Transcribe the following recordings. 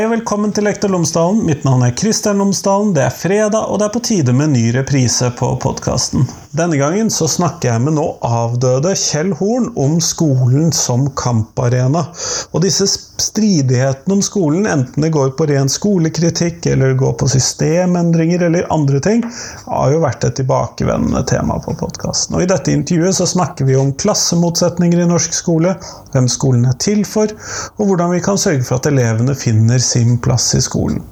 Hei og velkommen til Lektor Lomsdalen. Mitt navn er Kristian Lomsdalen. Det er fredag, og det er på tide med ny reprise på podkasten. Denne gangen så snakker jeg med nå avdøde Kjell Horn om skolen som kamparena. Og disse stridighetene om skolen, enten det går på ren skolekritikk, eller går på systemendringer eller andre ting, har jo vært et tilbakevendende tema på podkasten. Og i dette intervjuet så snakker vi om klassemotsetninger i norsk skole, hvem skolen er til for, og hvordan vi kan sørge for at elevene finner sin plass i skolen.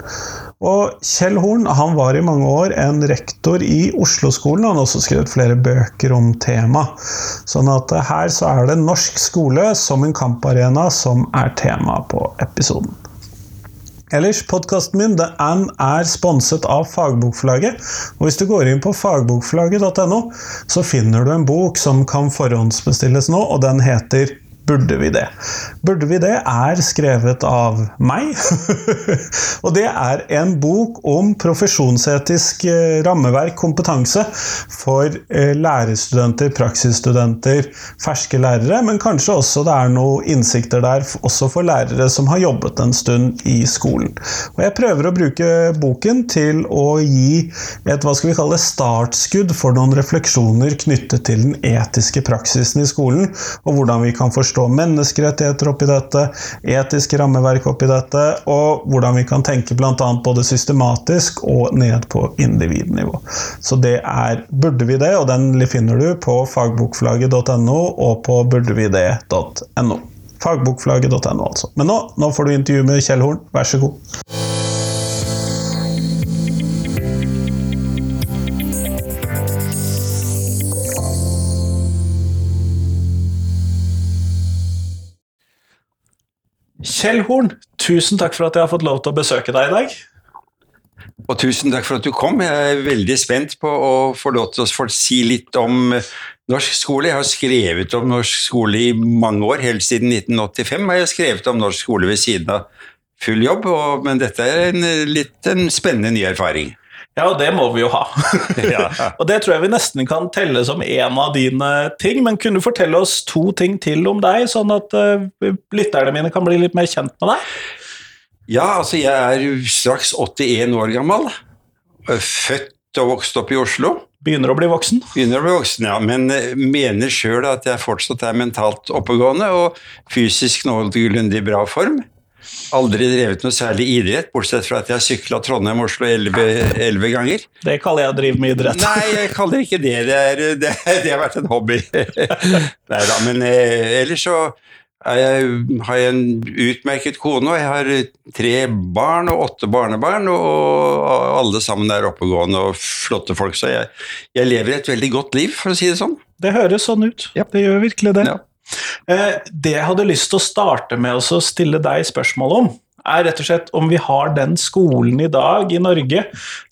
Og Kjell Horn han var i mange år en rektor i Oslo-skolen. Han har også skrevet flere bøker om temaet. Sånn at her så er det norsk skole som en kamparena som er tema på episoden. Ellers, podkasten min The den er sponset av Fagbokforlaget. Og hvis du går inn på fagbokforlaget.no, så finner du en bok som kan forhåndsbestilles nå, og den heter Burde vi det? Burde vi det er skrevet av meg. og det er en bok om profesjonsetisk eh, rammeverk, kompetanse, for eh, lærerstudenter, praksisstudenter, ferske lærere, men kanskje også det er noen innsikter der også for lærere som har jobbet en stund i skolen. Og jeg prøver å bruke boken til å gi et hva skal vi kalle startskudd for noen refleksjoner knyttet til den etiske praksisen i skolen, og hvordan vi kan forstå forstå menneskerettigheter oppi dette, etiske rammeverk oppi dette, og hvordan vi kan tenke bl.a. både systematisk og ned på individnivå. Så det er Burde vi det, og den finner du på fagbokflagget.no og på burdevide.no. Fagbokflagget.no, altså. Men nå, nå får du intervju med Kjell Horn, vær så god. Kjell Horn, tusen takk for at jeg har fått lov til å besøke deg i dag. Og tusen takk for at du kom. Jeg er veldig spent på å få lov til å si litt om norsk skole. Jeg har skrevet om norsk skole i mange år, helt siden 1985 har jeg skrevet om norsk skole ved siden av full jobb, og, men dette er en, litt en spennende ny erfaring. Ja, og det må vi jo ha. og det tror jeg vi nesten kan telle som en av dine ting. Men kunne du fortelle oss to ting til om deg, sånn at uh, lytterne mine kan bli litt mer kjent med deg? Ja, altså jeg er straks 81 år gammel. Født og vokst opp i Oslo. Begynner å bli voksen? Begynner å bli voksen, ja. Men eh, mener sjøl at jeg fortsatt er mentalt oppegående og fysisk noenlunde i bra form. Aldri drevet noe særlig idrett, bortsett fra at jeg har sykla Trondheim-Oslo elleve ganger. Det kaller jeg å drive med idrett. Nei, jeg kaller ikke det det. Er, det, det har vært en hobby. Nei da, men eh, ellers så jeg, har jeg en utmerket kone, og jeg har tre barn og åtte barnebarn, og alle sammen er oppegående og flotte folk, så jeg, jeg lever et veldig godt liv, for å si det sånn. Det høres sånn ut. Ja. Det gjør virkelig det. Ja. Eh, det jeg hadde lyst til å starte med å stille deg spørsmål om, er rett og slett om vi har den skolen i dag i Norge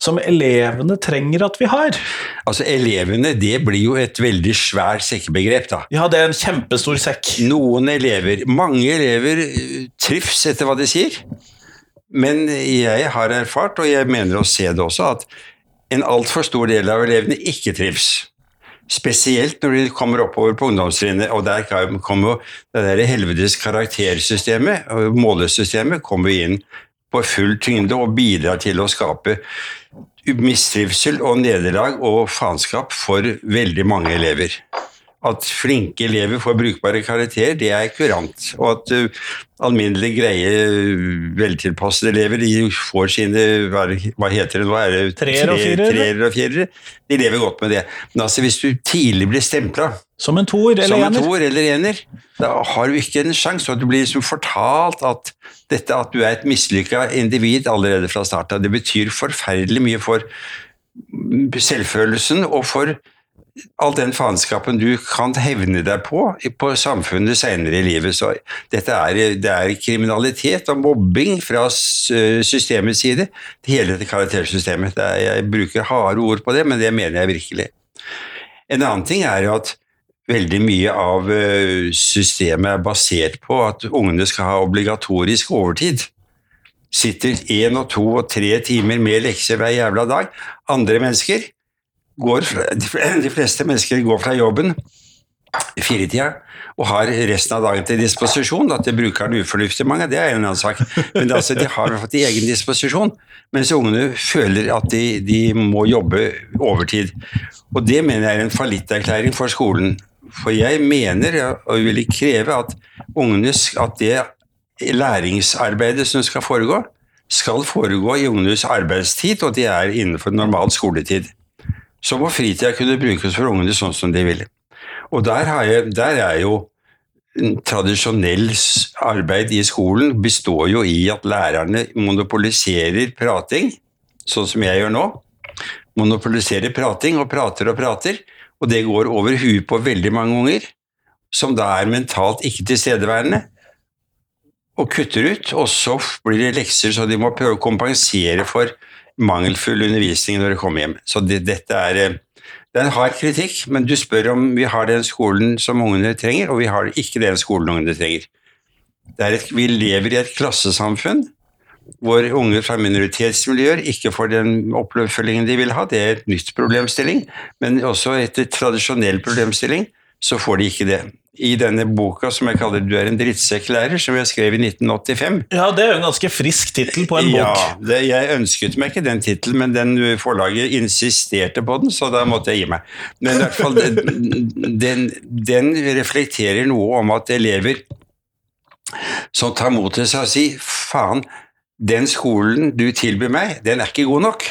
som elevene trenger at vi har. Altså Elevene, det blir jo et veldig svært sekkebegrep, da. Ja, det er en kjempestor sekk. Noen elever, mange elever eh, trives etter hva de sier. Men jeg har erfart, og jeg mener å se det også, at en altfor stor del av elevene ikke trives. Spesielt når de kommer oppover på ungdomstrinnet, og der kommer det der helvetes karaktersystemet, målesystemet, kommer inn på full tyngde og bidrar til å skape mistrivsel og nederlag og faenskap for veldig mange elever at flinke elever får brukbare karakterer, det er kurant. Og at uh, alminnelig greie, veltilpassede elever de får sine Hva heter det nå? Er det treer og firere? De lever godt med det. Men altså, hvis du tidlig blir stempla som en toer eller ener, toer eller ener da har du ikke en sjanse. Og du blir liksom fortalt at dette at du er et mislykka individ allerede fra starten. Det betyr forferdelig mye for selvfølelsen og for all den faenskapen du kan hevne deg på på samfunnet senere i livet. Så dette er, det er kriminalitet og mobbing fra systemets side hele dette karaktersystemet. Er, jeg bruker harde ord på det, men det mener jeg virkelig. En annen ting er jo at veldig mye av øh, systemet er basert på at ungene skal ha obligatorisk overtid. Sitter én og to og tre timer med lekser hver jævla dag. Andre mennesker går de fleste mennesker går fra jobben i firetida og har resten av dagen til disposisjon. At de bruker den ufornuftig mange, det er en annen sak. Men altså, de har fått egen disposisjon, mens ungene føler at de, de må jobbe overtid. Og det mener jeg er en fallitterklæring for skolen. For jeg mener, og vil kreve, at ungene, at det læringsarbeidet som skal foregå, skal foregå i ungenes arbeidstid, og de er innenfor normal skoletid. Så må fritida kunne brukes for ungene sånn som de ville. Og der, jeg, der er jo tradisjonell arbeid i skolen består jo i at lærerne monopoliserer prating, sånn som jeg gjør nå. Monopoliserer prating og prater og prater, og det går over huet på veldig mange unger, som da er mentalt ikke tilstedeværende, og kutter ut. Og så blir det lekser, så de må prøve å kompensere for mangelfull undervisning når de kommer hjem. Så det, dette er den det er en hard kritikk, men du spør om vi har den skolen som ungene trenger, og vi har ikke den skolen ungene trenger. Et, vi lever i et klassesamfunn hvor unger fra minoritetsmiljøer ikke får den oppfølgingen de vil ha. Det er et nytt problemstilling, men også etter tradisjonell problemstilling så får de ikke det i denne boka som jeg kaller 'Du er en drittsekklærer', som jeg skrev i 1985. Ja, Det er jo en ganske frisk tittel på en bok. Ja, det, Jeg ønsket meg ikke den tittelen, men den forlaget insisterte på den, så da måtte jeg gi meg. Men i hvert fall, den, den reflekterer noe om at elever som tar mot til seg og sier 'faen, den skolen du tilbyr meg, den er ikke god nok'.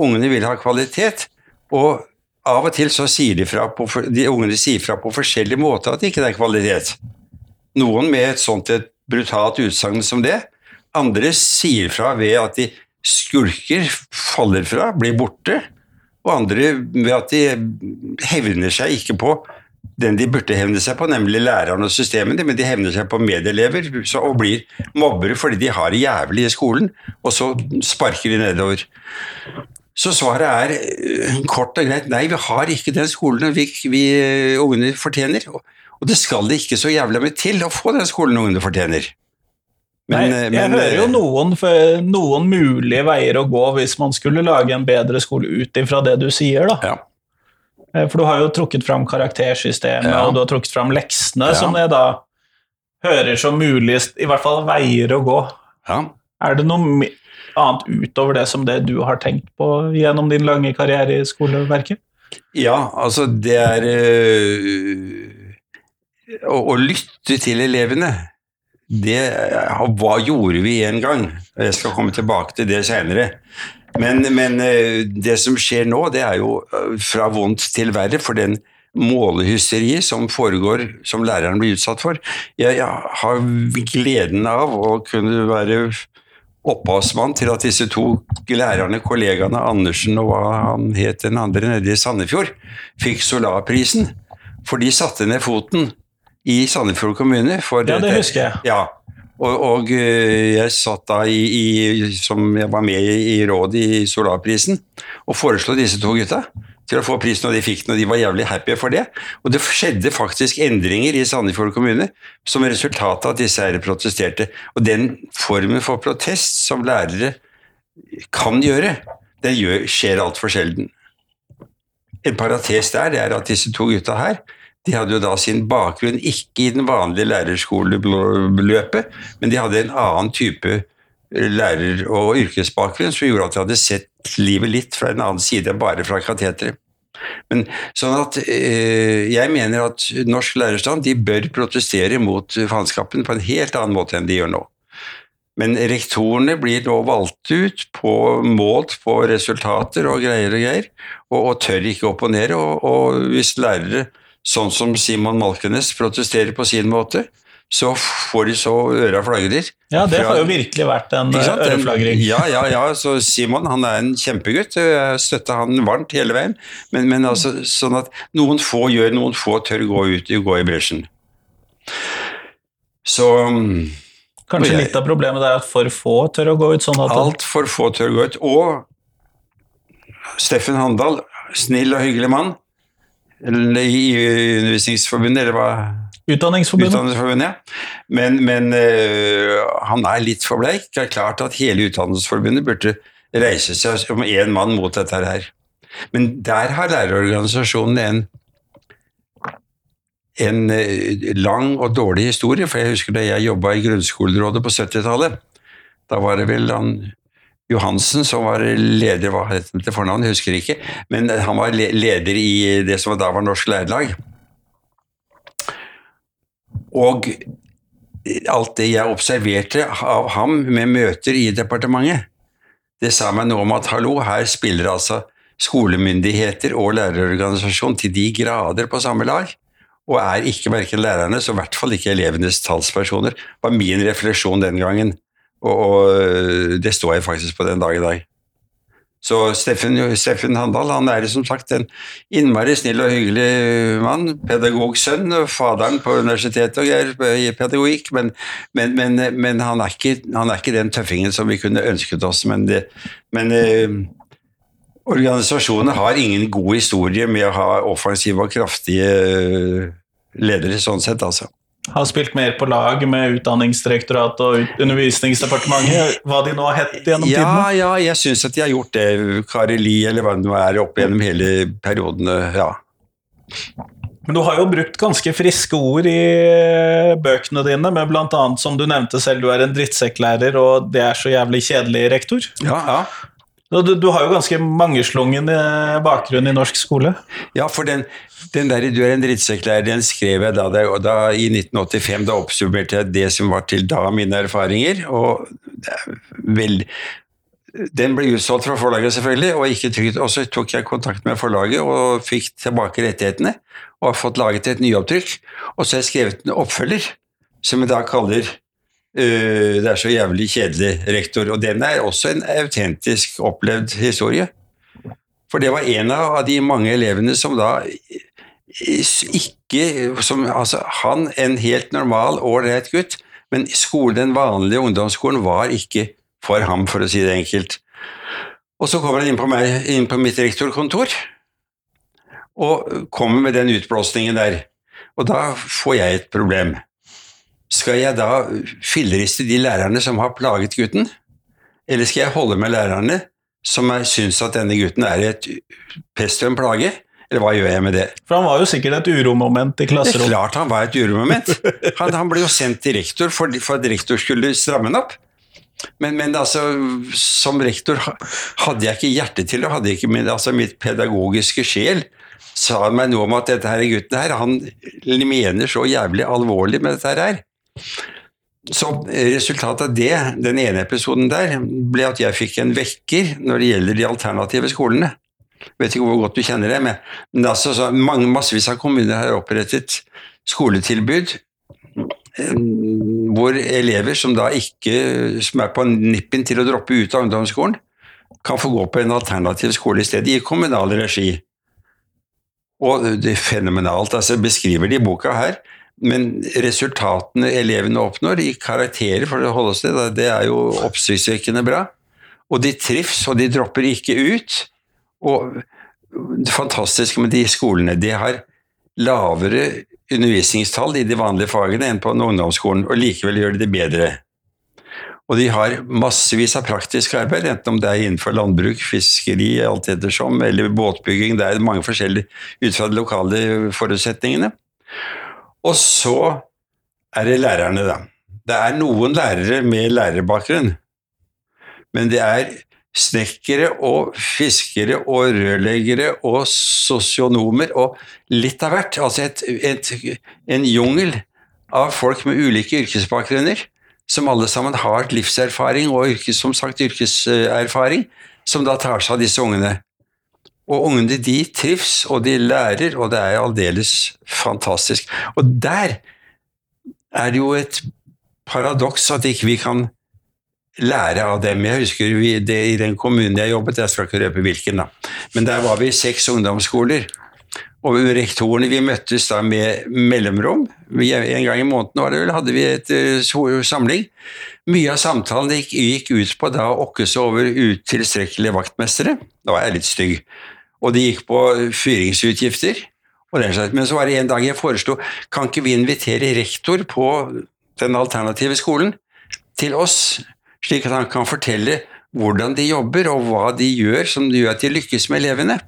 Ungene vil ha kvalitet. Og av og til så sier de fra på, de ungene sier fra på forskjellige måter at det ikke er kvalitet. Noen med et sånt et brutalt utsagn som det. Andre sier fra ved at de skulker, faller fra, blir borte. Og andre ved at de hevner seg ikke på den de burde hevne seg på, nemlig læreren og systemene, men de hevner seg på medelever og blir mobbere fordi de har det jævlig i skolen, og så sparker de nedover. Så svaret er eh, kort og greit nei, vi har ikke den skolen vi, vi eh, ungene fortjener. Og det skal det ikke så jævla mye til å få den skolen ungene fortjener. Men, nei, jeg men, hører jo noen, noen, mulige veier å gå hvis man skulle lage en bedre skole ut ifra det du sier, da. Ja. Eh, for du har jo trukket fram karaktersystemet, ja. og du har trukket fram leksene, ja. som jeg da hører som mulig, i hvert fall veier å gå. Ja. Er det noe annet utover det som det du har tenkt på gjennom din lange karriere i skoleverket? Ja, altså det er øh, å, å, lytte til elevene. Det Hva gjorde vi en gang? Jeg skal komme tilbake til det senere. Men, men øh, det som skjer nå, det er jo fra vondt til verre. For den målehysteriet som foregår, som læreren blir utsatt for. Jeg, jeg har gleden av å kunne være opphavsmann til at disse to lærerne, kollegaene Andersen og hva han het den andre nede i Sandefjord, fikk Solarprisen. For de satte ned foten i Sandefjord kommune. ja, det husker jeg. Ja, og, og, eh, jeg satt da i, i, som jeg var med i, i rådet i Solarprisen og foreslo disse to gutta til å få prisen, og de fikk den, og de var jævlig happy for det. Og det skjedde faktisk endringer i Sandefjord kommune som resultat av at disse her protesterte. Og den formen for protest som lærere kan gjøre, det gjør, skjer altfor sjelden. En parates der det er at disse to gutta her de hadde jo da sin bakgrunn ikke i den vanlige lærerskoleløpet, men de hadde en annen type lærer- og yrkesbakgrunn som gjorde at de hadde sett livet litt fra en annen side enn bare fra kateteret. Men sånn at eh, Jeg mener at norsk lærerstand de bør protestere mot faenskapen på en helt annen måte enn de gjør nå. Men rektorene blir nå valgt ut, på, målt på resultater og greier og greier, og, og tør ikke opponere. Og, og hvis lærere, sånn som Simon Malkenes, protesterer på sin måte, så får de så øra flagrer. Ja, det har jo virkelig vært en øreflagring. Ja, ja, ja. Så Simon han er en kjempegutt. Jeg støtter han varmt hele veien. Men, men altså, sånn at noen få gjør, noen få tør gå ut gå i bresjen. Så Kanskje jeg, litt av problemet er at for få tør å gå ut? sånn at... Altfor få tør å gå ut. Og Steffen Handal, snill og hyggelig mann i Undervisningsforbundet, eller hva Utdanningsforbundet. Utdanningsforbundet ja. Men, men uh, han er litt for bleik. Det er klart at hele Utdanningsforbundet burde reise seg som én mann mot dette her. Men der har lærerorganisasjonen en, en eh, lang og dårlig historie, for jeg husker da jeg jobba i grunnskolerådet på 70-tallet. Da var det vel han Johansen som var leder, hva het han til fornavn, husker ikke, men han var leder i det som da var Norsk Lærerlag. Og alt det jeg observerte av ham med møter i departementet, det sa meg noe om at hallo, her spiller altså skolemyndigheter og lærerorganisasjon til de grader på samme lag, og er ikke verken lærernes og i hvert fall ikke elevenes talspersoner, var min refleksjon den gangen, og, og det står jeg faktisk på den dag i dag. Så Steffen, Steffen Handal han er som sagt en innmari snill og hyggelig mann. Pedagogsønn. og Faderen på universitetet og greier i pedagogikk. Men, men, men, men han, er ikke, han, er ikke, den tøffingen som vi kunne ønsket oss. Men, det, eh, organisasjonene har ingen god historie med å ha offensive og kraftige eh, ledere, sånn sett, altså. Har spilt mer på lag med Utdanningsdirektoratet og Undervisningsdepartementet, hva de nå har hett gjennom Ja, tidene? ja, jeg syns at de har gjort det. Kari Li, eller hva det nå er, opp gjennom hele perioden, ja. Men du har jo brukt ganske friske ord i eh, bøkene dine, med annet, som du nevnte selv, du er en drittsekklærer, og det er så jævlig kjedelig, rektor. Ja, ja. Du, du har jo ganske mangeslungen bakgrunn i norsk skole. Ja, for den, den der 'Du er en drittsekklærer', den skrev jeg da, og da i 1985. Da oppsummerte jeg det som var til da mine erfaringer. og vel, Den ble utsolgt fra forlaget, selvfølgelig, og ikke trygt. Og så tok jeg kontakt med forlaget og fikk tilbake rettighetene, og har fått laget et nyopptrykk. Og så har jeg skrevet en oppfølger, som jeg da kaller øh, 'Det er så jævlig kjedelig, rektor'. Og den er også en autentisk opplevd historie. For det var en av de mange elevene som da ikke som, altså, Han, en helt normal, ålreit gutt, men skolen, den vanlige ungdomsskolen var ikke for ham, for å si det enkelt. Og så kommer han inn på, meg, inn på mitt rektorkontor og kommer med den utblåsningen der. Og da får jeg et problem. Skal jeg da filleriste de lærerne som har plaget gutten, eller skal jeg holde med lærerne som syns at denne gutten er et pest og en plage? Eller hva gjør jeg med det? For han var jo sikkert et uromoment i Det er klasserommet. klart han var et uromoment. Han, han ble jo sendt til rektor for, for at rektor skulle stramme han opp. Men, men altså, som rektor hadde jeg ikke hjerte til det, hadde jeg ikke min, altså mitt pedagogiske sjel sa meg noe om at dette her gutten her, han mener så jævlig alvorlig med dette her. Så resultatet av det, den ene episoden der, ble at jeg fikk en vekker når det gjelder de alternative skolene. Vet ikke hvor godt du kjenner det, men, men altså, så mange, massevis av kommuner har opprettet skoletilbud eh, hvor elever som da ikke som er på nippen til å droppe ut av ungdomsskolen, kan få gå på en alternativ skole i stedet, i kommunal regi. Og det er fenomenalt. altså Beskriver de boka her. Men resultatene elevene oppnår i karakterer, for å holde oss til det, det er jo oppsiktsvekkende bra. Og de trives, og de dropper ikke ut. Og det fantastiske med de skolene, de har lavere undervisningstall i de vanlige fagene enn på en ungdomsskolen, og likevel gjør de det bedre. Og de har massevis av praktisk arbeid, enten om det er innenfor landbruk, fiskeri, alt ettersom, eller båtbygging. Det er mange forskjellige ut fra de lokale forutsetningene. Og så er det lærerne, da. Det er noen lærere med lærerbakgrunn, men det er snekkere og fiskere og rørleggere og sosionomer og litt av hvert. Altså et, et, en jungel av folk med ulike yrkesbakgrunner, som alle sammen har livserfaring og yrkes, som sagt yrkeserfaring, som da tar seg av disse ungene. Og ungene de trives, og de lærer, og det er aldeles fantastisk. Og der er det jo et paradoks at ikke vi kan lære av dem. Jeg husker vi, det i den kommunen jeg jobbet, jeg skal ikke røpe hvilken, da. men der var vi seks ungdomsskoler. Og rektorene vi møttes da med mellomrom. En gang i måneden var det vel, hadde vi et eh, samling. Mye av samtalen gikk ut på da å okke seg over utilstrekkelige vaktmestere. Da var jeg litt stygg. Og det gikk på fyringsutgifter. Og den slags. Men så var det en dag jeg foreslo kan ikke vi invitere rektor på den alternative skolen til oss, slik at han kan fortelle hvordan de jobber og hva de gjør som gjør at de lykkes med elevene.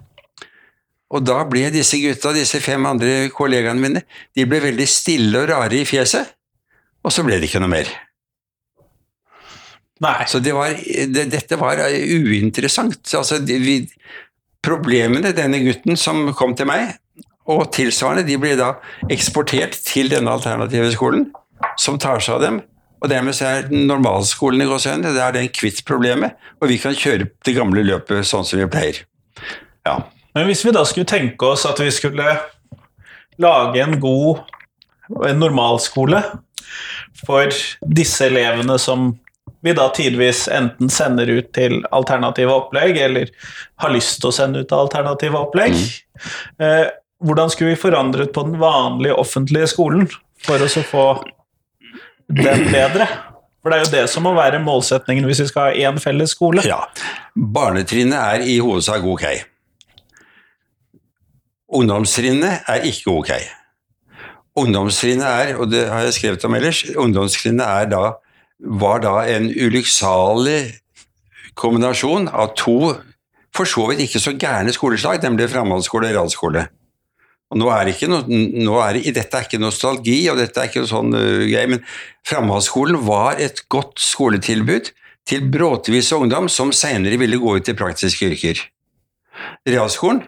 Og da ble disse gutta, disse fem andre kollegaene mine, de ble veldig stille og rare i fjeset. Og så ble det ikke noe mer. Nei. Så det var, det, dette var uinteressant. Altså, de, vi, problemene denne gutten som kom til meg, og tilsvarende, de blir da eksportert til denne alternative skolen, som tar seg av dem. Og dermed så er normalskolen i Gåsøen, det er den kvitt problemet, og vi kan kjøre det gamle løpet sånn som vi pleier. Ja. Men hvis vi da skulle tenke oss at vi skulle lage en god en normalskole for disse elevene som vi da tidvis enten sender ut til alternative opplegg, eller har lyst til å sende ut til alternative opplegg. Eh, hvordan skulle vi forandret på den vanlige offentlige skolen for å så få den bedre? For det er jo det som må være målsetningen hvis vi skal ha én felles skole. ja. Barnetrinnet er i hovedsak ok. Ungdomstrinnet er ikke ok. Ungdomstrinnet er, og det har jeg skrevet om ellers, ungdomstrinnet er da, var da en ulykksalig kombinasjon av to for så vidt ikke så gærne skoleslag, nemlig framhaldsskole og realskole. Og nå er det noe, nå er det, dette er ikke nostalgi, og dette er ikke sånn uh, gøy, men framhaldsskolen var et godt skoletilbud til bråtevise ungdom som senere ville gå ut i praktiske yrker. Realskolen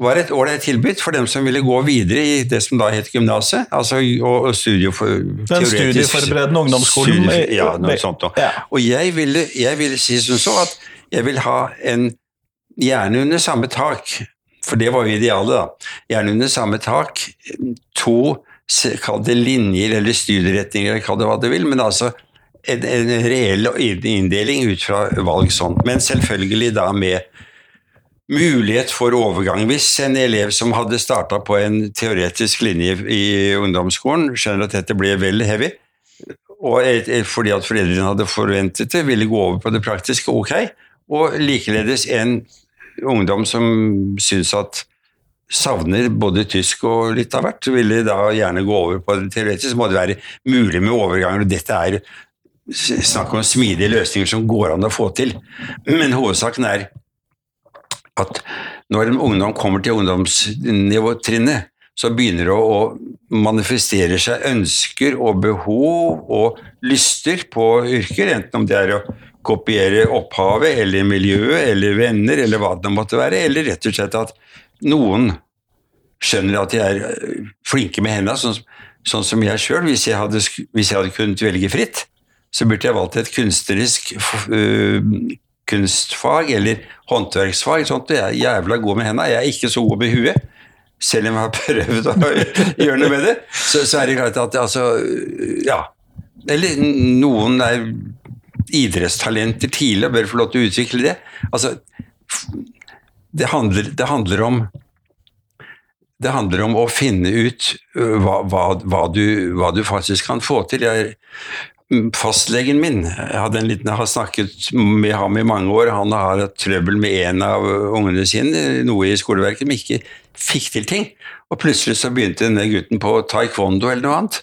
var et ålreit tilbud for dem som ville gå videre i det som da het gymnaset, altså og, og Den studieforberedende ungdomsskolen. Studie, ja, noe sånt Da. Ja. Og jeg ville, jeg ville si som så at jeg vil ha en Gjerne under samme tak, for det var jo idealet, da. Gjerne under samme tak. To, kall det linjer eller studieretninger, eller kall det hva du vil, men altså en, en reell inndeling ut fra valg sånn. Men selvfølgelig da med mulighet for overgang. Hvis en elev som hadde starta på en teoretisk linje i ungdomsskolen, skjønner at dette ble vel heavy, og fordi at foreldrene hadde forventet det, ville gå over på det praktiske, ok. Og likeledes en ungdom som syns at savner både tysk og litt av hvert, ville da gjerne gå over på det teoretiske. må det være mulig med overganger. og Dette er snakk om smidige løsninger som går an å få til. Men hovedsaken er at når en ungdom kommer til ungdomsnivåtrinnet, så begynner det å, manifestere seg ønsker og behov og lyster på yrker, enten om det er å kopiere opphavet eller miljøet eller venner eller hva det måtte være, eller rett og slett at noen skjønner at de er øh, flinke med hendene, sånn, sånn som jeg sjøl. Hvis, hvis jeg hadde kunnet velge fritt, så burde jeg valgt et kunstnerisk øh, kunstfag eller håndverksfag. Sånt. Jeg er jævla god med hendene. Jeg er ikke så god med huet. Selv om jeg har prøvd å gjøre noe med det, så, så er det klart at altså Ja. Eller noen er idrettstalenter tidlig og bør få lov til å utvikle det. Altså, det handler, det handler om det handler om å finne ut hva, hva, hva, du, hva du faktisk kan få til. Jeg, fastlegen min jeg hadde en liten, jeg har snakket med ham i mange år. Han har hatt trøbbel med en av ungene sine, noe i skoleverket, men ikke fikk til ting. Og plutselig så begynte denne gutten på taekwondo eller noe annet.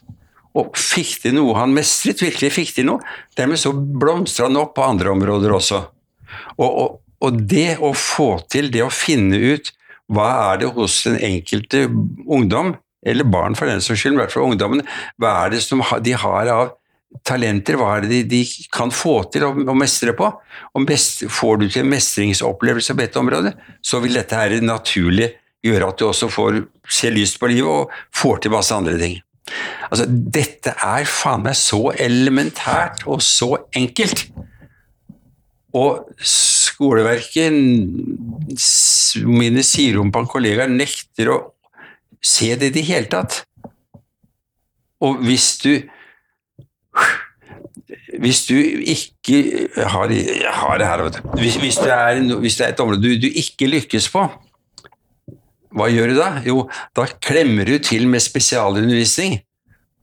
Og fikk til noe han mestret, virkelig fikk til noe. Dermed så blomstra han opp på andre områder også. Og, og, og det å få til, det å finne ut hva er det hos den enkelte ungdom, eller barn for den saks skyld, i hvert fall ungdommen, hva er det som de har av talenter, hva er det de, de kan få til å, å mestre på? Og mest, får du til en mestringsopplevelse på dette området, så vil dette her naturlig gjøre at du også får se lyst på livet og får til masse andre ting. Altså, dette er faen meg så elementært og så enkelt. Og skoleverket, mine siderumpa kollegaer, nekter å se det i det hele tatt. Og hvis du Hvis du ikke har, har det her. Hvis, hvis, det er, hvis det er et område du, du ikke lykkes på, hva gjør du da? Jo, da klemmer du til med spesialundervisning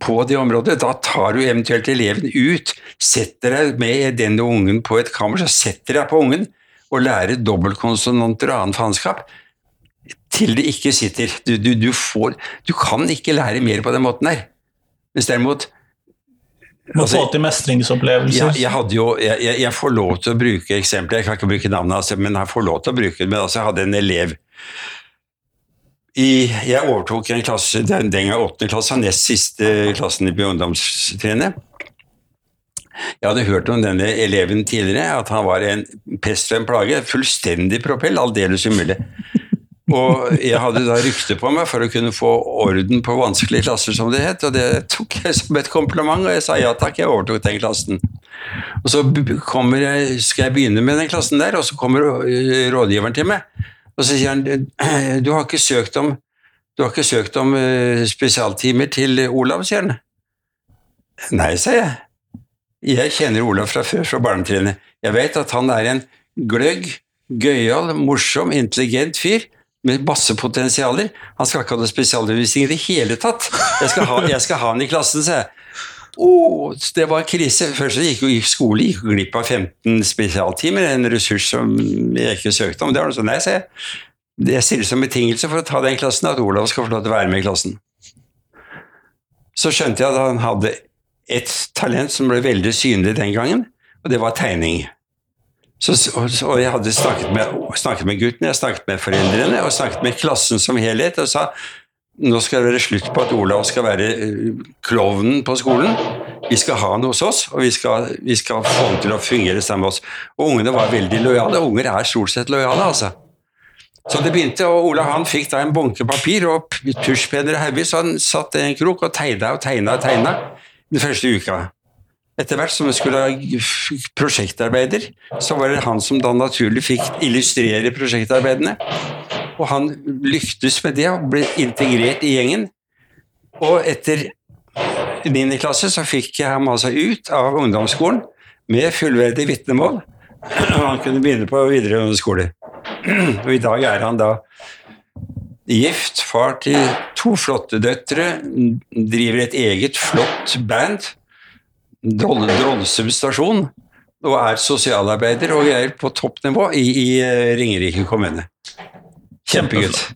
på det området. Da tar du eventuelt eleven ut, setter deg med denne ungen på et kammer, så setter deg på ungen og lærer dobbeltkonsonanter og annen faenskap til det ikke sitter. Du, du, du, får, du kan ikke lære mer på den måten her. Mens derimot Må Altså, få til mestringsopplevelser. jeg, jeg, jo, jeg, jeg får lov til å bruke eksempler, jeg kan ikke bruke navnet altså, men jeg får lov til å bruke det. Men altså, jeg hadde en elev i, jeg overtok en klasse, den, den gang åttende klasse, nest siste klassen på ungdomstrinnet. Jeg hadde hørt om denne eleven tidligere, at han var en pest og en plage. Fullstendig propell, aldeles umulig. Og jeg hadde da rykte på meg for å kunne få orden på vanskelige klasser, som det het, og det tok jeg som et kompliment, og jeg sa ja takk, jeg overtok den klassen. Og så jeg, skal jeg begynne med den klassen der, og så kommer rådgiveren til meg, og så sier han du har ikke søkt om, ikke søkt om spesialtimer til Olav, sier han. Nei, sa jeg. Jeg kjenner Olav fra før, fra barnetrinnet. Jeg vet at han er en gløgg, gøyal, morsom, intelligent fyr med masse potensialer. Han skal ikke ha noe spesialundervisning i det hele tatt. Jeg skal ha, jeg skal ha han i klassen, sa jeg. Oh, det var krise. Først gikk jo skole gikk glipp av 15 spesialtimer, en ressurs som jeg ikke søkte om. Det var noe sånn, nei, sa jeg. Jeg stiller som betingelse for å ta den klassen at Olav skal få lov til å være med i klassen. Så skjønte jeg at han hadde et talent som ble veldig synlig den gangen, og det var tegning. Så, og jeg hadde snakket med, snakket med gutten, jeg snakket med foreldrene og snakket med klassen som helhet og sa nå skal det være slutt på at Olav skal være klovnen på skolen. Vi skal ha han hos oss, og vi skal, vi skal få han til å fungere sammen med oss. Og ungene var veldig lojale. Unger er stort sett lojale, altså. Så det begynte, og Olav han fikk da en bunke papir og tusjpenner så han satt i en krok og tegna og tegna og tegna den første uka. Etter hvert som jeg skulle ha prosjektarbeider, så var det han som da naturlig fikk illustrere prosjektarbeidene. Og han lyktes med det og ble integrert i gjengen. Og etter 9. klasse så fikk jeg ham altså ut av ungdomsskolen med fullverdig vitnemål. Og han kunne begynne på videregående skole. Og i dag er han da gift, far til to flotte døtre, driver et eget flott band, Drollsum stasjon, og er sosialarbeider og er på toppnivå i, i Ringerike kommune. Kjempegutt.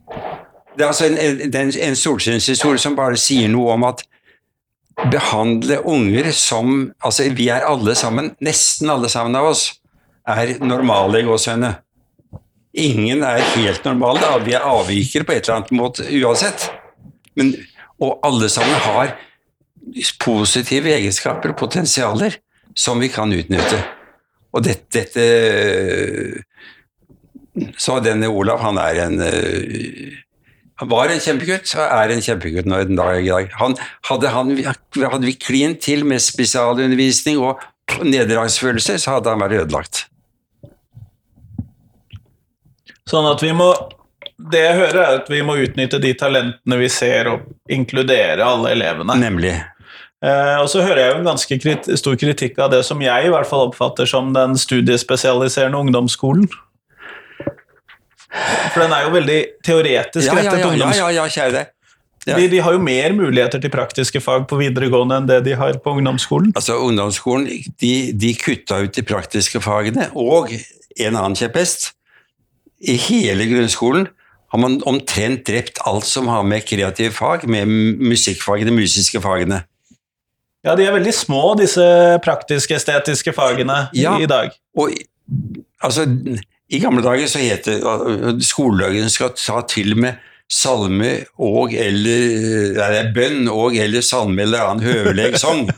Det er altså en, en, en solskinnshistorie som bare sier noe om at behandle unger som Altså, vi er alle sammen, nesten alle sammen av oss, er normale i gåsehudene. Ingen er helt normale, vi er avvikere på et eller annet måte uansett. Men, og alle sammen har positive egenskaper og potensialer som vi kan utnytte. Og dette, dette Så denne Olav, han er en han var en kjempegutt og er en kjempegutt nå den dag i dag. Han, hadde, han, hadde vi klint til med spesialundervisning og nederlagsfølelse, så hadde han vært ødelagt. Sånn at vi må Det jeg hører, er at vi må utnytte de talentene vi ser, og inkludere alle elevene. Nemlig. Eh, og så hører jeg jo en ganske krit stor kritikk av det som jeg i hvert fall oppfatter som den studiespesialiserende ungdomsskolen. For den er jo veldig teoretisk Ja, ja, rettet ja, ungdoms... ja, ja, ja, kjære. Ja. De, de har jo mer muligheter til praktiske fag på videregående enn det de har på ungdomsskolen. Altså, Ungdomsskolen de, de kutta ut de praktiske fagene, og en annen kjepphest I hele grunnskolen har man omtrent drept alt som har med kreative fag, med musikkfagene, musiske fagene. Ja, de er veldig små, disse praktisk-estetiske fagene Ja. i dag. Og altså, i gamle dager så het det at skoledagen skal ta til med salme og eller Nei, bønn og eller salme eller annen høveleg sang.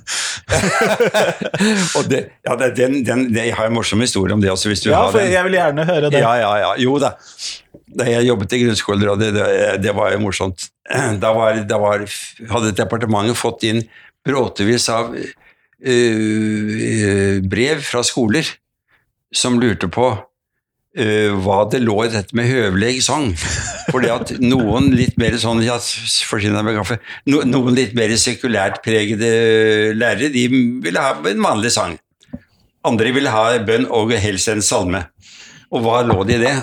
og det, ja, det, den, den, det, jeg har en morsom historie om det også, hvis du Ja, har for den. jeg vil gjerne høre det. Ja, ja, ja. Jo da. Da jeg jobbet i grunnskolerådet, det, det var jo morsomt. Da, var, da var, hadde departementet fått inn bråtevis av uh, brev fra skoler som lurte på uh, hva det lå i dette med høvelig sang. Fordi at noen litt mer sånn ja, no, noen litt mer sekulært pregede lærere, de ville ha en vanlig sang. Andre ville ha bønn og helst en salme. Og hva lå det i det?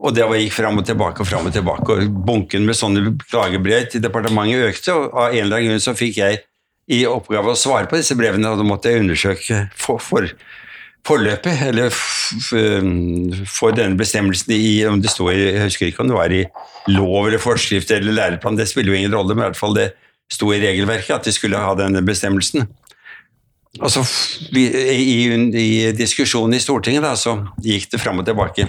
Og det gikk fram og tilbake og fram og tilbake, og bunken med sånne klagebrev til departementet økte, og av en eller annen grunn så fikk jeg i oppgave å svare på disse brevene, og da måtte jeg undersøke for, for, forløpet, eller f, for denne bestemmelsen i, om det står jeg husker ikke om det var i lov eller forskrift eller læreplan, det spiller jo ingen rolle, men i hvert fall det sto i regelverket at de skulle ha denne bestemmelsen. Og så i, i diskusjonen i Stortinget da, så gikk det fram og tilbake.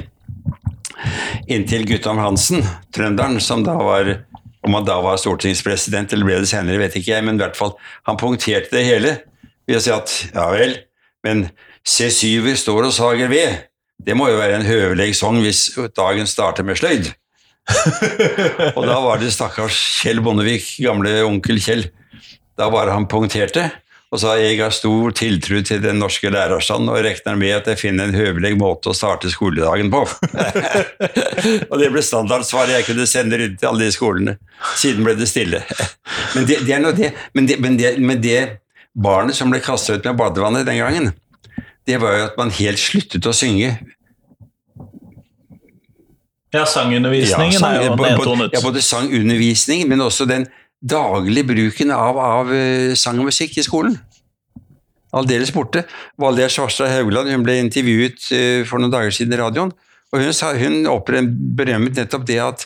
Inntil Guttorm Hansen, trønderen, som da var om han da var stortingspresident eller ble det senere, vet ikke jeg, men i hvert fall, han punkterte det hele ved å si at ja vel, men C7-er står og sager ved. Det må jo være en høvelig sang hvis dagen starter med sløyd. og da var det stakkars Kjell Bondevik, gamle onkel Kjell. Da bare han punkterte og sa jeg har stor tiltro til den norske lærerstanden og regner med at jeg finner en høvelig måte å starte skoledagen på. og det ble standardsvaret jeg kunne sende rundt til alle de skolene. Siden ble det stille. men, det, det, er noe det, men, det, men, det, men det barnet som ble kastet ut med badevannet den gangen, det var jo at man helt sluttet å synge ja, sangundervisningen ja, sang, er jo nedtonet. Ja, både sangundervisning, men også den daglige bruken av, av uh, sang og musikk i skolen. Aldeles borte. Valgerd Svarstad Haugland hun ble intervjuet uh, for noen dager siden i radioen, og hun, sa, hun berømmet nettopp det at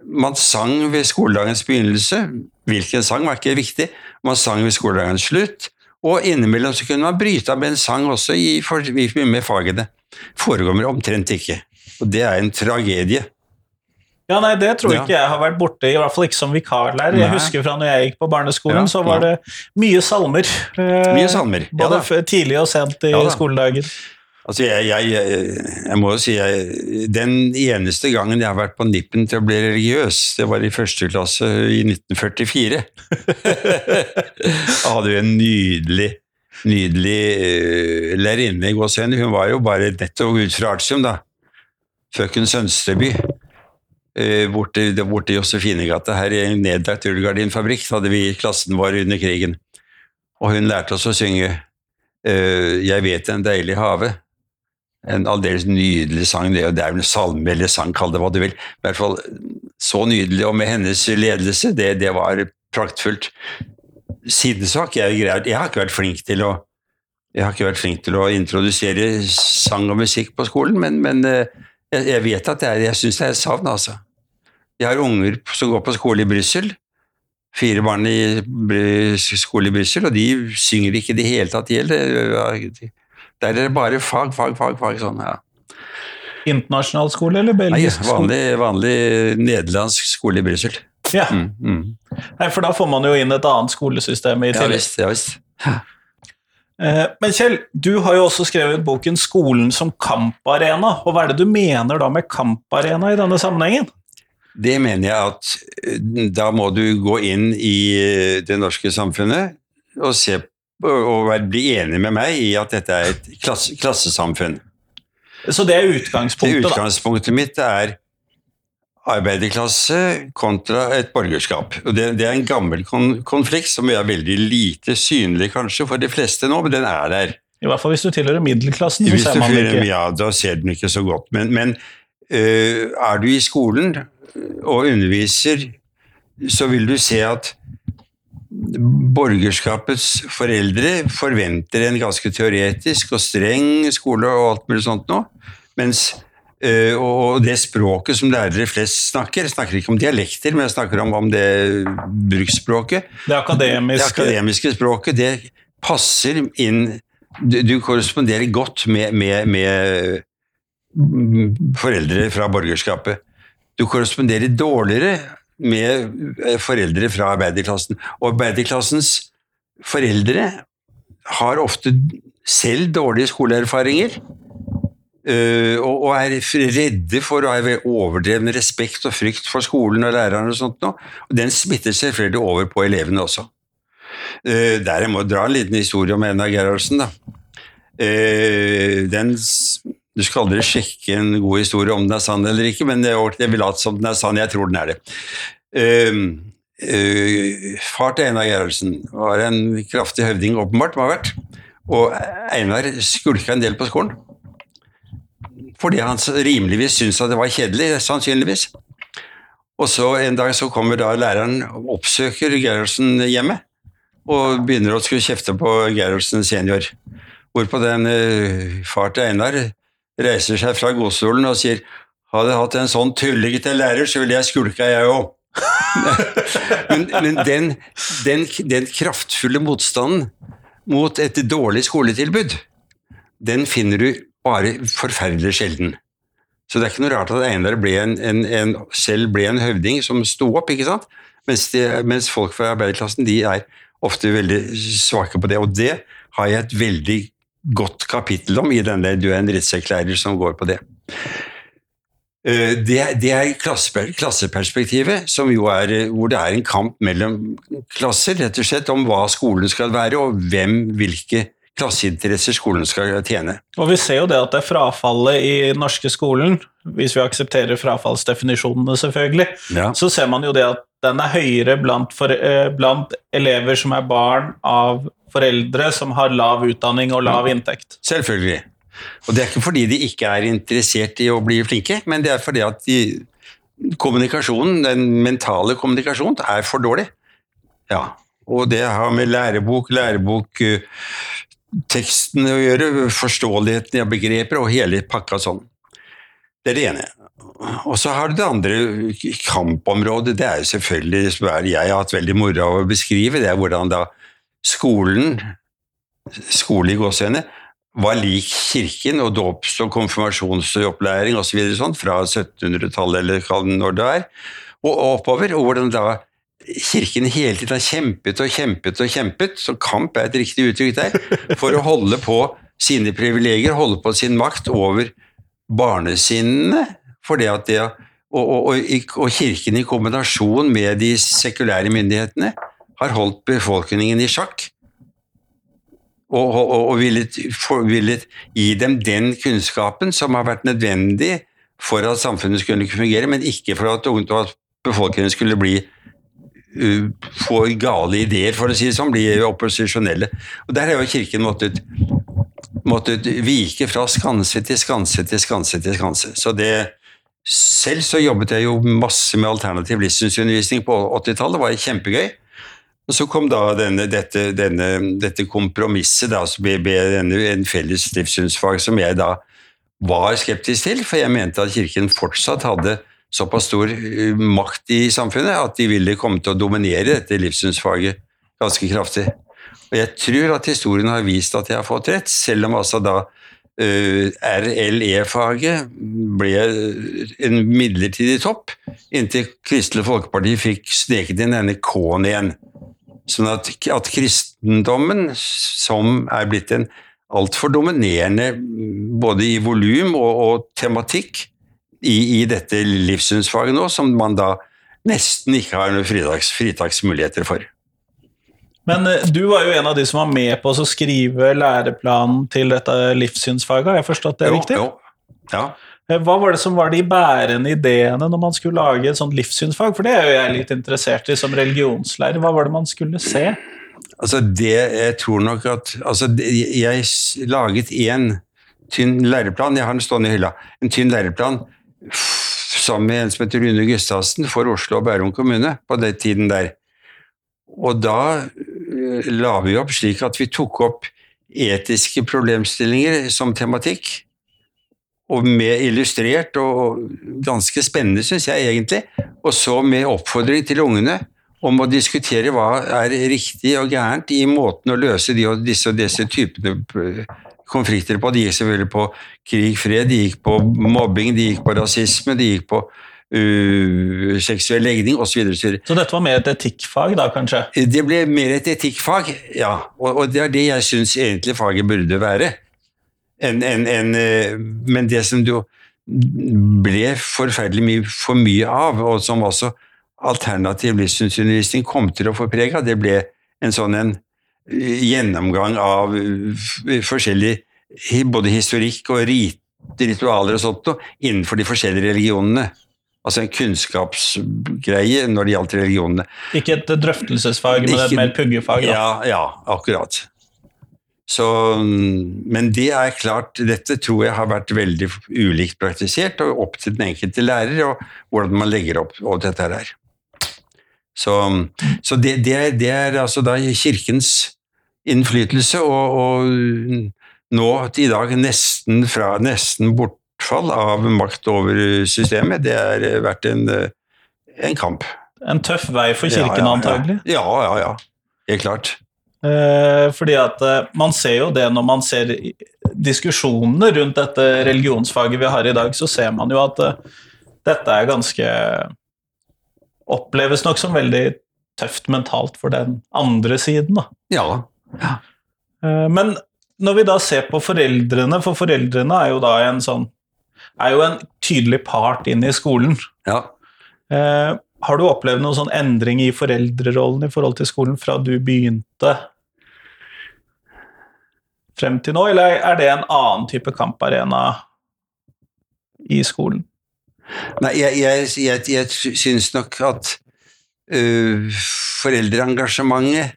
man sang ved skoledagens begynnelse. Hvilken sang var ikke viktig. Man sang ved skoledagens slutt, og innimellom så kunne man bryte av med en sang også i, for, med fagene. Foregår omtrent ikke. Og det er en tragedie. Ja, nei, Det tror jeg ja. ikke jeg har vært borte, i hvert fall ikke som vikarlærer. Jeg husker fra når jeg gikk på barneskolen, ja, så var det mye salmer. Eh, mye salmer, ja, Både da. tidlig og sent i skoledagen. Altså, jeg, jeg, jeg, må jo si jeg, Den eneste gangen jeg har vært på nippen til å bli religiøs, det var i første klasse i 1944. da hadde vi en nydelig nydelig uh, lærerinne i gåsehudene. Hun var jo bare nettopp ut fra Artium, da. Frøken Sønsteby. Uh, borte, borte i Josefinegata her i en nedlagt rullegardinfabrikk hadde vi klassen vår under krigen. Og hun lærte oss å synge uh, 'Jeg vet en deilig have'. En aldeles nydelig sang. Det, det er vel en salme eller sang, kall det hva du vil. I hvert fall så nydelig, og med hennes ledelse, det, det var praktfullt. Siden så har ikke jeg greid Jeg har ikke vært flink til å jeg har ikke vært flink til å introdusere sang og musikk på skolen, men, men eh, jeg, jeg, vet at det er, jeg syns det er et savn, altså. Jeg har unger som går på skole i Brussel. Fire barn i skole i Brussel, og de synger ikke i det hele tatt i hjel. Der er det bare fag, fag, fag. fag sånn, ja. Internasjonal skole eller belgisk skole? Vanlig, vanlig nederlandsk skole i Brussel. Ja. Mm, mm. Nei, for da får man jo inn et annet skolesystem i tillegg. Ja visst. Ja, visst. Eh, men Kjell, du har jo også skrevet boken 'Skolen som kamparena'. og Hva er det du mener da med kamparena i denne sammenhengen? Det mener jeg at eh, da må du gå inn i eh, det norske samfunnet og, se, og bli enig med meg i at dette er et klasse, klassesamfunn. Så det er utgangspunktet, da? Utgangspunktet mitt er arbeiderklasse kontra et borgerskap. Det, det, er en gammel kon konflikt som er veldig lite synlig kanskje for de fleste nå, men den er der. I hvert fall hvis du tilhører middelklassen. så ser man ikke. Ja, da ser den ikke så godt. Men, men øh, er du i skolen og underviser, så vil du se at borgerskapets foreldre forventer en ganske teoretisk og streng skole og alt mulig sånt nå, mens og det språket som lærere flest snakker, jeg snakker ikke om dialekter, men jeg snakker om, om det bruksspråket. Det akademiske. det akademiske språket, det passer inn Du, du korresponderer godt med, med, med, foreldre fra borgerskapet. Du korresponderer dårligere med eh, foreldre fra arbeiderklassen. Og arbeiderklassens foreldre har ofte selv dårlige skoleerfaringer Uh, og, er redde for å ha overdreven respekt og frykt for skolen og lærerne. og sånt noe. Den smitter selvfølgelig over på elevene også. Uh, der Jeg må dra en liten historie om Einar Gerhardsen. da. Uh, den, du skal aldri sjekke en god historie om den er sann eller ikke, men jeg vil late som den er sann. Jeg tror den er det. far til Einar Gerhardsen var en kraftig høvding, åpenbart, må ha vært. Og Einar skulka en del på skolen. Fordi han rimeligvis syntes at det var kjedelig, sannsynligvis. Og så En dag så kommer da læreren og oppsøker Gerhardsen hjemme, og begynner å skulle kjefte på Gerhardsen senior. Hvorpå den uh, far til Einar reiser seg fra godstolen og sier hadde jeg hatt en sånn tullete lærer, så ville jeg skulka, jeg òg. men, men den, den, den, kraftfulle motstanden mot et dårlig skoletilbud, den finner du bare forferdelig sjelden. Så det er ikke noe rart at Einar selv ble en høvding som sto opp, ikke sant? Mens, de, mens folk fra arbeiderklassen de er ofte veldig svake på det. Og det har jeg et veldig godt kapittel om i den der 'Du er en rettserklærer' som går på det. Eh, Det, det er klasse, klasseperspektivet, som jo er, eh, hvor det er en kamp mellom klasser, rett og slett, om hva skolen skal være, og hvem, hvilke klasseinteresser skolen skal tjene. Og vi ser jo det at det er frafallet i den norske skolen, hvis vi aksepterer frafallsdefinisjonene selvfølgelig, Ja. så ser man jo det at den er høyere blant, for, eh, blant elever som er barn av foreldre som har lav utdanning og lav inntekt. Selvfølgelig. Og det er ikke fordi de ikke er interessert i å bli flinke, men det er fordi at de, kommunikasjonen, den mentale kommunikasjonen, er for dårlig. Ja. Og det har med lærebok, lærebok, eh, teksten å gjøre, forståeligheten av begreper og hele pakka sånn. Det er det ene. Og så har du det andre kampområdet, det er jo selvfølgelig som jeg har hatt veldig moro av å beskrive, det er hvordan da skolen, skole i gåsehudene, var lik kirken og dåps- og konfirmasjonsopplæring og så sånn, fra 1700-tallet eller når det er, og oppover, og hvordan da kirken hele tiden har kjempet og kjempet og kjempet, så kamp er et riktig uttrykk der, for å holde på sine privilegier, holde på sin makt over barnesinnene, for det at det, og, og, og, og kirken i kombinasjon med de sekulære myndighetene har holdt befolkningen i sjakk og, og, villet, for, villet gi dem den kunnskapen som har vært nødvendig for at samfunnet skulle fungere, men ikke for at befolkningen skulle bli uh, få gale ideer, for å si det sånn, blir opposisjonelle. Og Der har jo Kirken måttet, måttet vike fra skanse til skanse til skanse til skanse. Så det, selv så jobbet jeg jo masse med alternativ livssynsundervisning på 80-tallet, det var kjempegøy. Og så kom da denne, dette, denne, dette kompromisset, da, som ble, ble en felles livssynsfag som jeg da var skeptisk til, for jeg mente at Kirken fortsatt hadde såpass stor uh, makt i samfunnet at de ville komme til å dominere dette livssynsfaget ganske kraftig. Og jeg tror at historien har vist at jeg har fått rett, selv om altså da uh, RLE-faget ble en midlertidig topp, inntil Kristelig Folkeparti fikk sneket inn denne K-en igjen. Sånn at, at kristendommen, som er blitt en altfor dominerende både i volum og, og tematikk i, i, dette livssynsfaget nå, som man da nesten ikke har noen fritaks, fritaksmuligheter for. Men eh, du var jo en av de som var med på å skrive læreplanen til dette livssynsfaget, har jeg forstått det jo, riktig? Jo. Ja. Eh, Hva var det som var de bærende ideene når man skulle lage et sånt livssynsfag? For det er jo jeg litt interessert i som religionslærer. Hva var det man skulle se? Altså det, Jeg tror nok at altså Jeg laget én tynn læreplan, jeg har den stående i hylla, en tynn læreplan sammen med en som heter Rune Gustavsen for Oslo og Bærum kommune på den tiden der. Og da øh, la vi opp slik at vi tok opp etiske problemstillinger som tematikk, og med illustrert og ganske spennende, syns jeg egentlig, og så med oppfordring til ungene om å diskutere hva er riktig og gærent i måten å løse de og disse og disse typene eh, konflikter på. De gikk selvfølgelig på krig, fred, de gikk på mobbing, de gikk på rasisme, de gikk på uh, seksuell legning osv. Så så dette var mer et etikkfag, da, kanskje? Det ble mer et etikkfag, ja. Og, og det er det jeg syns egentlig faget burde være. En, en, en, eh, men det som jo ble forferdelig mye, for mye av, og som også alternativ livssynsundervisning kom til å få preg av, det ble en sånn en gjennomgang av eh, forskjellig både historikk og rit, ritualer og sånt noe innenfor de forskjellige religionene. Altså en kunnskapsgreie når det gjaldt religionene. Ikke et drøftelsesfag, men et mer puggefag? Da. Ja, ja, akkurat. Så, men det er klart, dette tror jeg har vært veldig ulikt praktisert, og opp til den enkelte lærer, og hvordan man legger opp og dette her. Så, så det, det, er, det er altså da kirkens innflytelse, og, og nå i dag nesten, fra, nesten bortfall av makt over systemet, det har vært en, en kamp. En tøff vei for kirken, ja, ja, antagelig. Ja, ja, ja. Helt klart. Eh, fordi at eh, man ser jo det når man ser diskusjonene rundt dette religionsfaget vi har i dag, så ser man jo at eh, dette er ganske Oppleves nok som veldig tøft mentalt for den andre siden, da. Ja. Eh, Men når vi da ser på foreldrene, for foreldrene er jo da en sånn er jo en tydelig part inn i skolen. ja. Eh, har du opplevd noen sånn endring i foreldrerollen i forhold til skolen fra du begynte frem til nå, eller er det en annen type kamparena i skolen? Nei, jeg, jeg, jeg, jeg syns nok at øh, foreldreengasjementet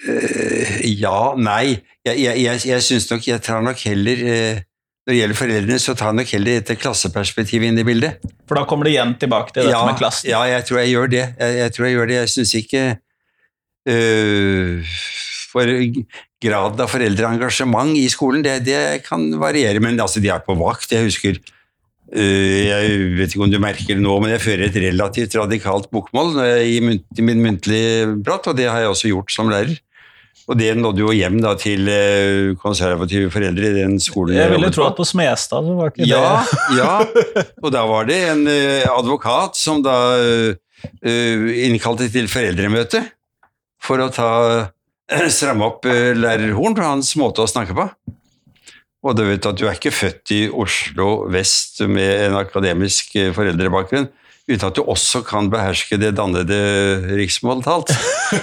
Ja, nei. Jeg, jeg, jeg, jeg syns nok Jeg tar nok heller øh, Når det gjelder foreldrene, så tar jeg nok heller dette klasseperspektivet inn i bildet. For da kommer det igjen tilbake til dette ja, med klassen. Ja, jeg tror jeg gjør det. Jeg, tror jeg gjør det. Jeg syns ikke øh, For graden av foreldreengasjement i skolen, det, det kan variere. Men altså, de er på vakt. Jeg husker øh, Jeg vet ikke om du merker det nå, men jeg fører et relativt radikalt bokmål i, munt, i min muntlige prat, og det har jeg også gjort som lærer. Og det nådde jo hjem da, til øh, konservative foreldre i den skolen Jeg ville tro at på Smestad så var ikke Ja, det ja. Og da var det en eh, advokat som da eh, innkalte til foreldremøte for å ta stramme opp lærer Horn på hans måte å snakke på. Og du vet at du er ikke født i Oslo vest med en akademisk eh, foreldrebakgrunn uten at du også kan beherske det dannede riksmåltalt.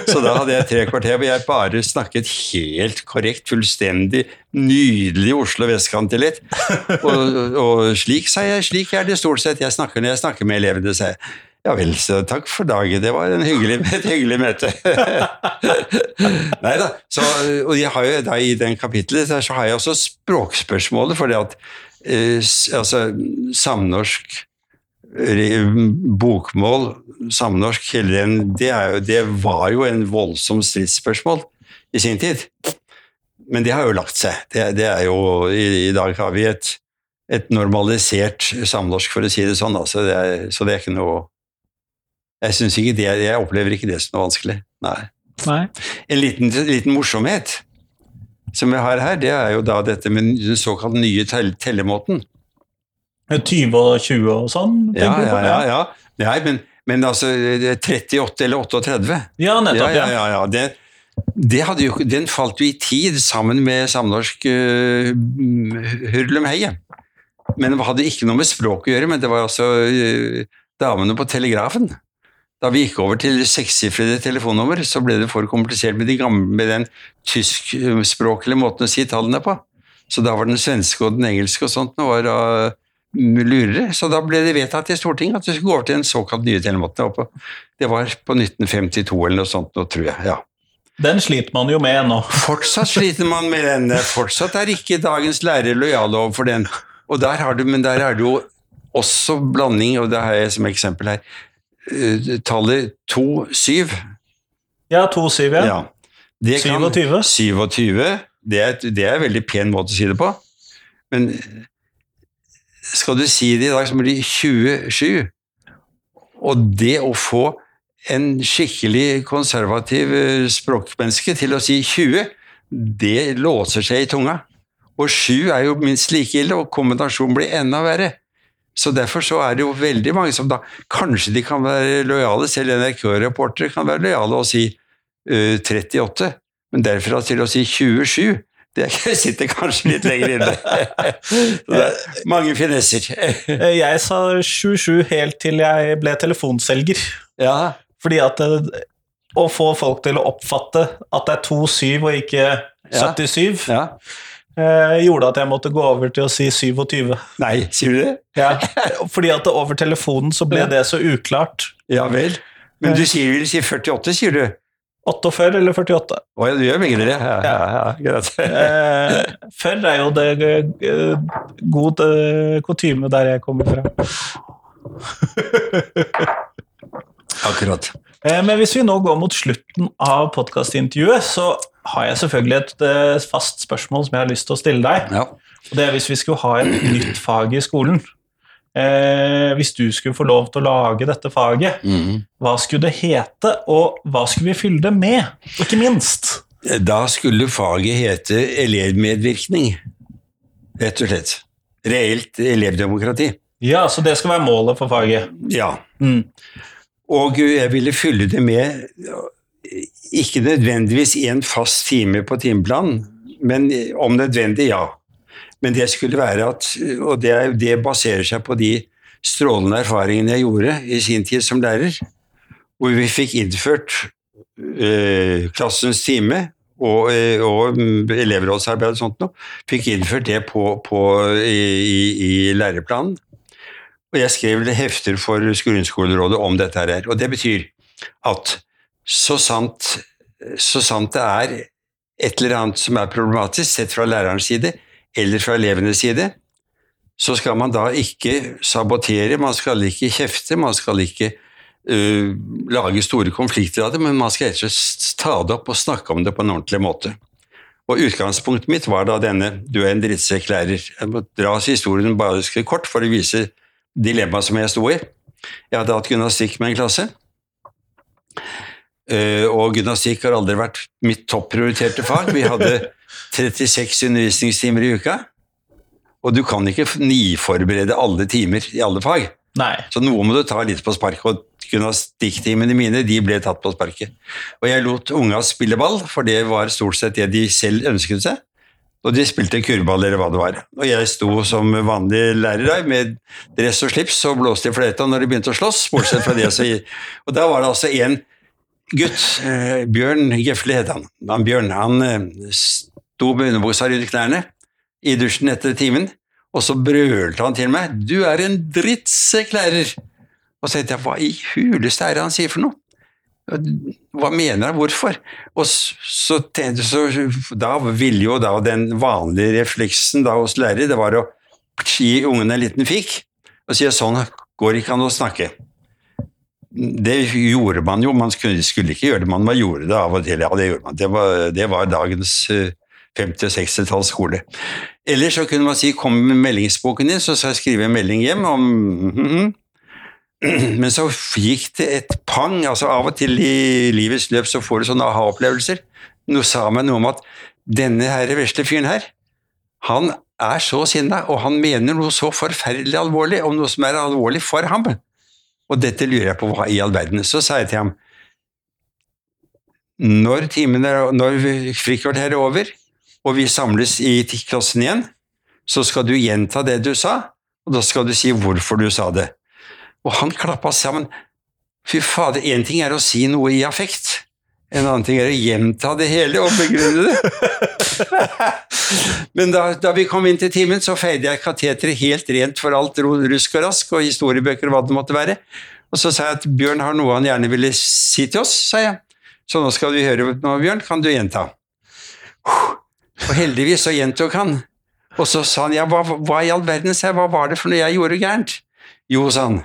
Så da hadde jeg tre kvarter hvor jeg bare snakket helt korrekt, fullstendig nydelig Oslo vestkantdialekt. Og, og slik, sa jeg, slik er det stort sett jeg snakker når jeg snakker med elevene, sa jeg. Ja vel, så takk for dagen, det var hyggelig, et hyggelig møte. Nei da, og jeg har jo da i den kapitlet så har jeg også språkspørsmålet, for det at eh, altså, samnorsk bokmål, samnorsk, den, det, er jo, det var jo en voldsom stridsspørsmål i sin tid. Men det har jo lagt seg. Det, det er jo, i, I dag har vi et, et normalisert samnorsk, for å si det sånn. Altså det er, så det er ikke noe Jeg synes ikke det, jeg opplever ikke det som noe vanskelig. Nei. Nei. En liten, liten morsomhet som vi har her, det er jo da dette med den såkalt nye tell tellemåten. 20 og 20 og sånn? Ja, ja, på? ja. ja. Nei, men, men altså er 38 eller 38. Ja, nettopp. ja, ja, ja. Det, det jo, den falt jo i tid sammen med samnorsk uh, hurlumheie. Men det hadde ikke noe med språk å gjøre, men det var altså uh, damene på telegrafen. Da vi gikk over til sekssifrede telefonnummer, så ble det for komplisert med, de gamle, med den tyskspråklige måten å si tallene på. Så da var den svenske og den engelske og sånt nå var da lurere. Så da ble det vedtatt i Stortinget at det skulle gå over til den såkalt nye telemåten. Det var på 1952 eller noe sånt nå, tror jeg. ja. Den sliter man jo med nå. Fortsatt sliter man med den. Fortsatt er ikke dagens lærere lojale overfor den. Og der har du, men der er det jo også blanding, og det har jeg som eksempel her. Eh, Tallet 2-7. Ja, 2-7, ja. Ja. Det 27. 27. Det er, det er en veldig pen måte å si det på. Men skal du si det i dag, så blir det 27. Og det å få en skikkelig konservativ eh, språkmenneske til å si 20, det låser seg i tunga. Og 7 er jo minst like ille, og kombinasjonen blir enda verre. Så derfor så er det jo veldig mange som da Kanskje de kan være lojale, selv NRK-reportere kan være lojale og si uh, 38, men derfra til å si 27 det sitter kanskje litt lenger inne. Mange finesser. Eh, Jeg sa 7-7 helt til jeg ble telefonselger. Ja, Fordi at å få folk til å oppfatte at det er 2-7 og ikke 77, ja. Ja. gjorde at jeg måtte gå over til å si 27. Nei, sier du det? Ja. Fordi at over telefonen så ble det så uklart. Ja vel. Men du sier, vel si 48, sier du? 48 eller 48? Å ja, du gjør begge deler, Ja, ja, ja, greit. Eh, før er jo det eh, god eh, kutyme der jeg kommer fra. Akkurat. Eh, Men hvis vi nå går mot slutten av podkastintervjuet, så har jeg selvfølgelig et fast spørsmål som jeg har lyst til å stille deg. Ja. Og det er hvis vi skulle ha et nytt fag i skolen. Eh, hvis du skulle få lov til å lage dette faget, mm. hva skulle det hete, og hva skulle vi fylle det med? Ikke minst. Da skulle faget hete elevmedvirkning, rett og slett. Reelt elevdemokrati. Ja, så det skal være målet for faget. Ja. Mm. Og jeg ville fylle det med ikke nødvendigvis en fast time på timeplanen, men om nødvendig, ja. Men det skulle være at Og det, det baserer seg på de strålende erfaringene jeg gjorde i sin tid som lærer, hvor vi fikk innført eh, klassens time og, eh, og elevrådsarbeid og sånt noe, fikk innført det på, på, i, i, læreplanen. Og jeg skrev hefter for Grunnskolerådet om dette her. Og det betyr at så sant, så sant det er et eller annet som er problematisk, sett fra lærerens side eller fra elevenes side, så skal man da ikke sabotere, man skal ikke kjefte, man skal ikke uh, lage store konflikter av det, men man skal rett og slett ta det opp og snakke om det på en ordentlig måte. Og Utgangspunktet mitt var da denne 'du er en drittsekk lærer'. Jeg må dra historien bare kort for å vise dilemmaet som jeg sto i. Jeg hadde hatt gymnastikk med en klasse. Og gymnastikk har aldri vært mitt topprioriterte fag. Vi hadde 36 undervisningstimer i uka. Og du kan ikke niforberede alle timer i alle fag. Nei. Så noe må du ta litt på sparket. Og gymnastikktimene mine de ble tatt på sparket. Og jeg lot unga spille ball, for det var stort sett det de selv ønsket seg. Og de spilte kurvball eller hva det var. Og jeg sto som vanlig lærer med dress og slips og blåste i fløyta når de begynte å slåss. bortsett fra det. Og da var det altså en gutt, eh, Bjørn Gjefle het han. han Bjørn han eh, sto med underbuksa rundt knærne i dusjen etter timen, og så brølte han til meg 'Du er en drittsekklærer'. Og så tenkte jeg 'Hva i huleste er det han sier for noe?' Hva mener han? Hvorfor? Og så, så, Da ville jo da den vanlige refleksen da hos lærere det var å gi ungene en liten fikk og si at sånn går ikke an å snakke. Det gjorde man jo, man skulle, skulle ikke gjøre det, man gjorde det av og til. Ja, det gjorde man. Det var, det var dagens 50- og 60-talls skole. Eller så kunne man si 'kom med meldingsboken din', så skal jeg skrive en melding hjem om mm -hmm. Men så gikk det et pang. altså Av og til i livets løp så får du sånne aha-opplevelser. Nå sa meg noe om at denne her vesle fyren her, han er så sinna, og han mener noe så forferdelig alvorlig, om noe som er alvorlig for ham. Og dette lurer jeg på hva i all verden. Så sa jeg til ham når, timene, når frikvarteret er over, og vi samles i klassen igjen, så skal du gjenta det du sa, og da skal du si hvorfor du sa det. Og han klappa sammen. Fy fader, én ting er å si noe i affekt, en annen ting er å gjenta det hele og begrunne det. Men da, da, vi kom inn til timen, så feide jeg kateteret helt rent for alt rusk og rask og historiebøker og hva det måtte være. Og så sa jeg at Bjørn har noe han gjerne ville si til oss, sa jeg. Så nå skal du høre noe, Bjørn. Kan du gjenta? Og heldigvis så gjentok han. Og så sa han ja, hva, hva i all verden, sa jeg, hva var det for noe jeg gjorde gærent? Jo, sa han,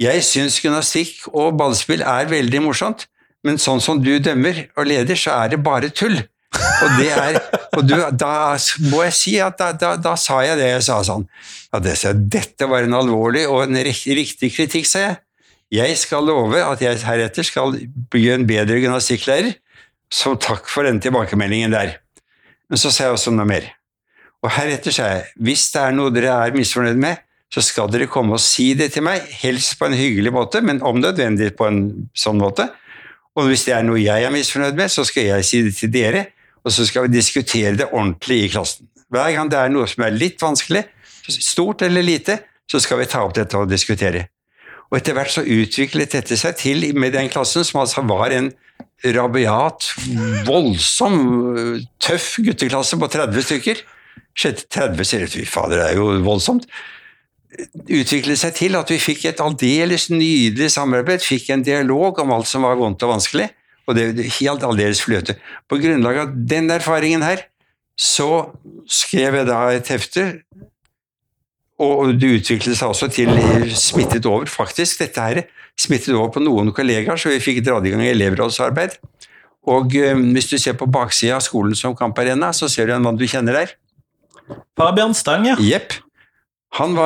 jeg syns gymnastikk og ballspill er veldig morsomt, men sånn som du dømmer og leder, så er det bare tull. Og, er, og du, da må jeg si at da, da, da, sa jeg det jeg sa sånn. Ja, det, så dette var en alvorlig og en riktig kritikk, sa jeg. Jeg skal love at jeg heretter skal bli en bedre gymnastikklærer, som takk for den tilbakemeldingen der. Men så sa jeg også noe mer. Og heretter sa jeg, hvis det er noe dere er misfornøyd med, så skal dere komme og si det til meg, helst på en hyggelig måte, men om nødvendig på en sånn måte. Og hvis det er noe jeg er misfornøyd med, så skal jeg si det til dere, og så skal vi diskutere det ordentlig i klassen. Hver gang det er noe som er litt vanskelig, stort eller lite, så skal vi ta opp dette og diskutere. Og etter hvert så utviklet dette seg til med den klassen, som altså var en rabiat, voldsom, tøff gutteklasse på 30 stykker. 30 sier fy fader, det er jo voldsomt. Utviklet seg til at vi fikk et aldeles nydelig samarbeid, fikk en dialog om alt som var vondt og vanskelig, og det er helt aldeles fløte. På grunnlag av den erfaringen her, så skrev jeg da et hefte, og det utviklet seg også til smittet over, faktisk. Dette her smittet over på noen kollegaer, så vi fikk dratt i gang elevrådsarbeid. Og um, hvis du ser på baksida av skolen som kamparena, så ser du en mann du kjenner der. Fabian Stang, ja. Jepp. Han,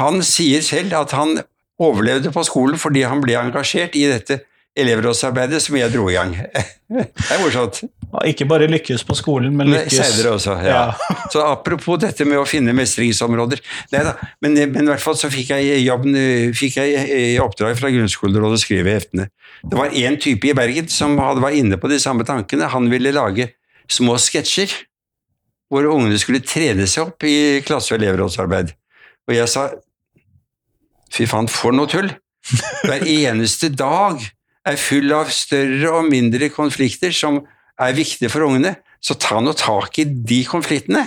han sier selv at han overlevde på skolen fordi han ble engasjert i dette elevrådsarbeidet som jeg dro i gang. Det er morsomt. Ikke bare lykkes på skolen, men lykkes Senere også, ja. Så apropos dette med å finne mestringsområder Nei da, men, men i hvert fall så fikk jeg jobben, fikk jeg i oppdrag fra grunnskolerådet å skrive heftene. Det var én type i Bergen som hadde, var inne på de samme tankene. Han ville lage små sketsjer hvor ungene skulle trene seg opp i klasse- og elevrådsarbeid. Og jeg sa fy faen, for noe tull! Hver eneste dag er full av større og mindre konflikter som er viktige for ungene. Så ta nå tak i de konfliktene,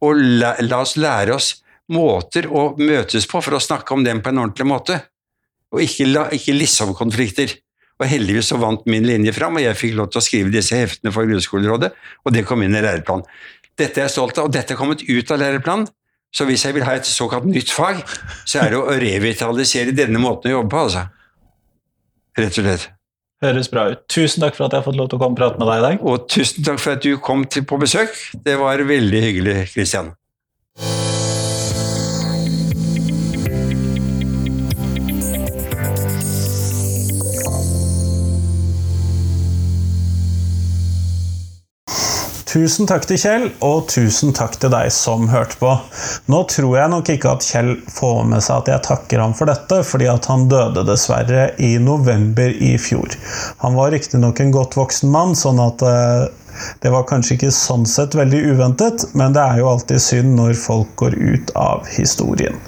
og la, la oss lære oss måter å møtes på for å snakke om dem på en ordentlig måte. Og ikke, la, ikke liksom-konflikter. Og heldigvis så vant min linje fram, og jeg fikk lov til å skrive disse heftene for grunnskolerådet, og det kom inn i læreplanen. Dette er jeg stolt av, og dette er kommet ut av læreplanen. Så hvis jeg vil ha et såkalt nytt fag, så er det å revitalisere denne måten å jobbe på, altså. Rett og slett. Høres bra ut. Tusen takk for at jeg har fått lov til å komme og prate med deg i dag. Og tusen takk for at du kom til, på besøk. Det var veldig hyggelig, Kristian. Tusen takk til Kjell, og tusen takk til deg som hørte på. Nå tror jeg nok ikke at Kjell får med seg at jeg takker ham for dette, fordi at han døde dessverre i november i fjor. Han var riktignok en godt voksen mann, sånn at eh, det var kanskje ikke sånn sett veldig uventet, men det er jo alltid synd når folk går ut av historien.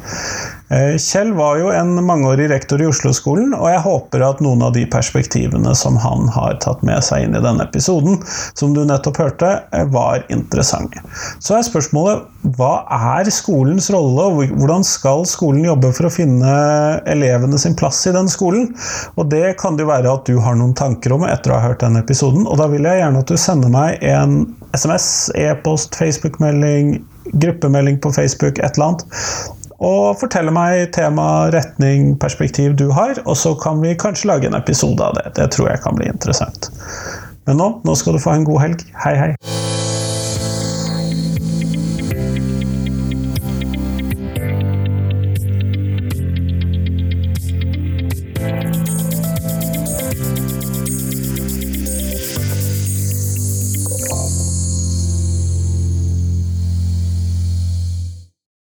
Eh, Kjell var jo en mangeårig rektor i Oslo-skolen, og jeg håper at noen av de perspektivene som han har tatt med seg inn i denne episoden, som du nettopp hørte, eh, var interessante. Så er spørsmålet hva er skolens rolle, og hvordan skal skolen jobbe for å finne elevene sin plass i den skolen? Og det kan det jo være at du har noen tanker om etter å ha hørt denne episoden, og da vil jeg gjerne at du sender meg en SMS, e-post, Facebook-melding, gruppemelding på Facebook, et eller annet og fortelle meg tema, retning, perspektiv du har, og så kan vi kanskje lage en episode av det. Det tror jeg kan bli interessant. Men nå, nå skal du få en god helg. Hei, hei.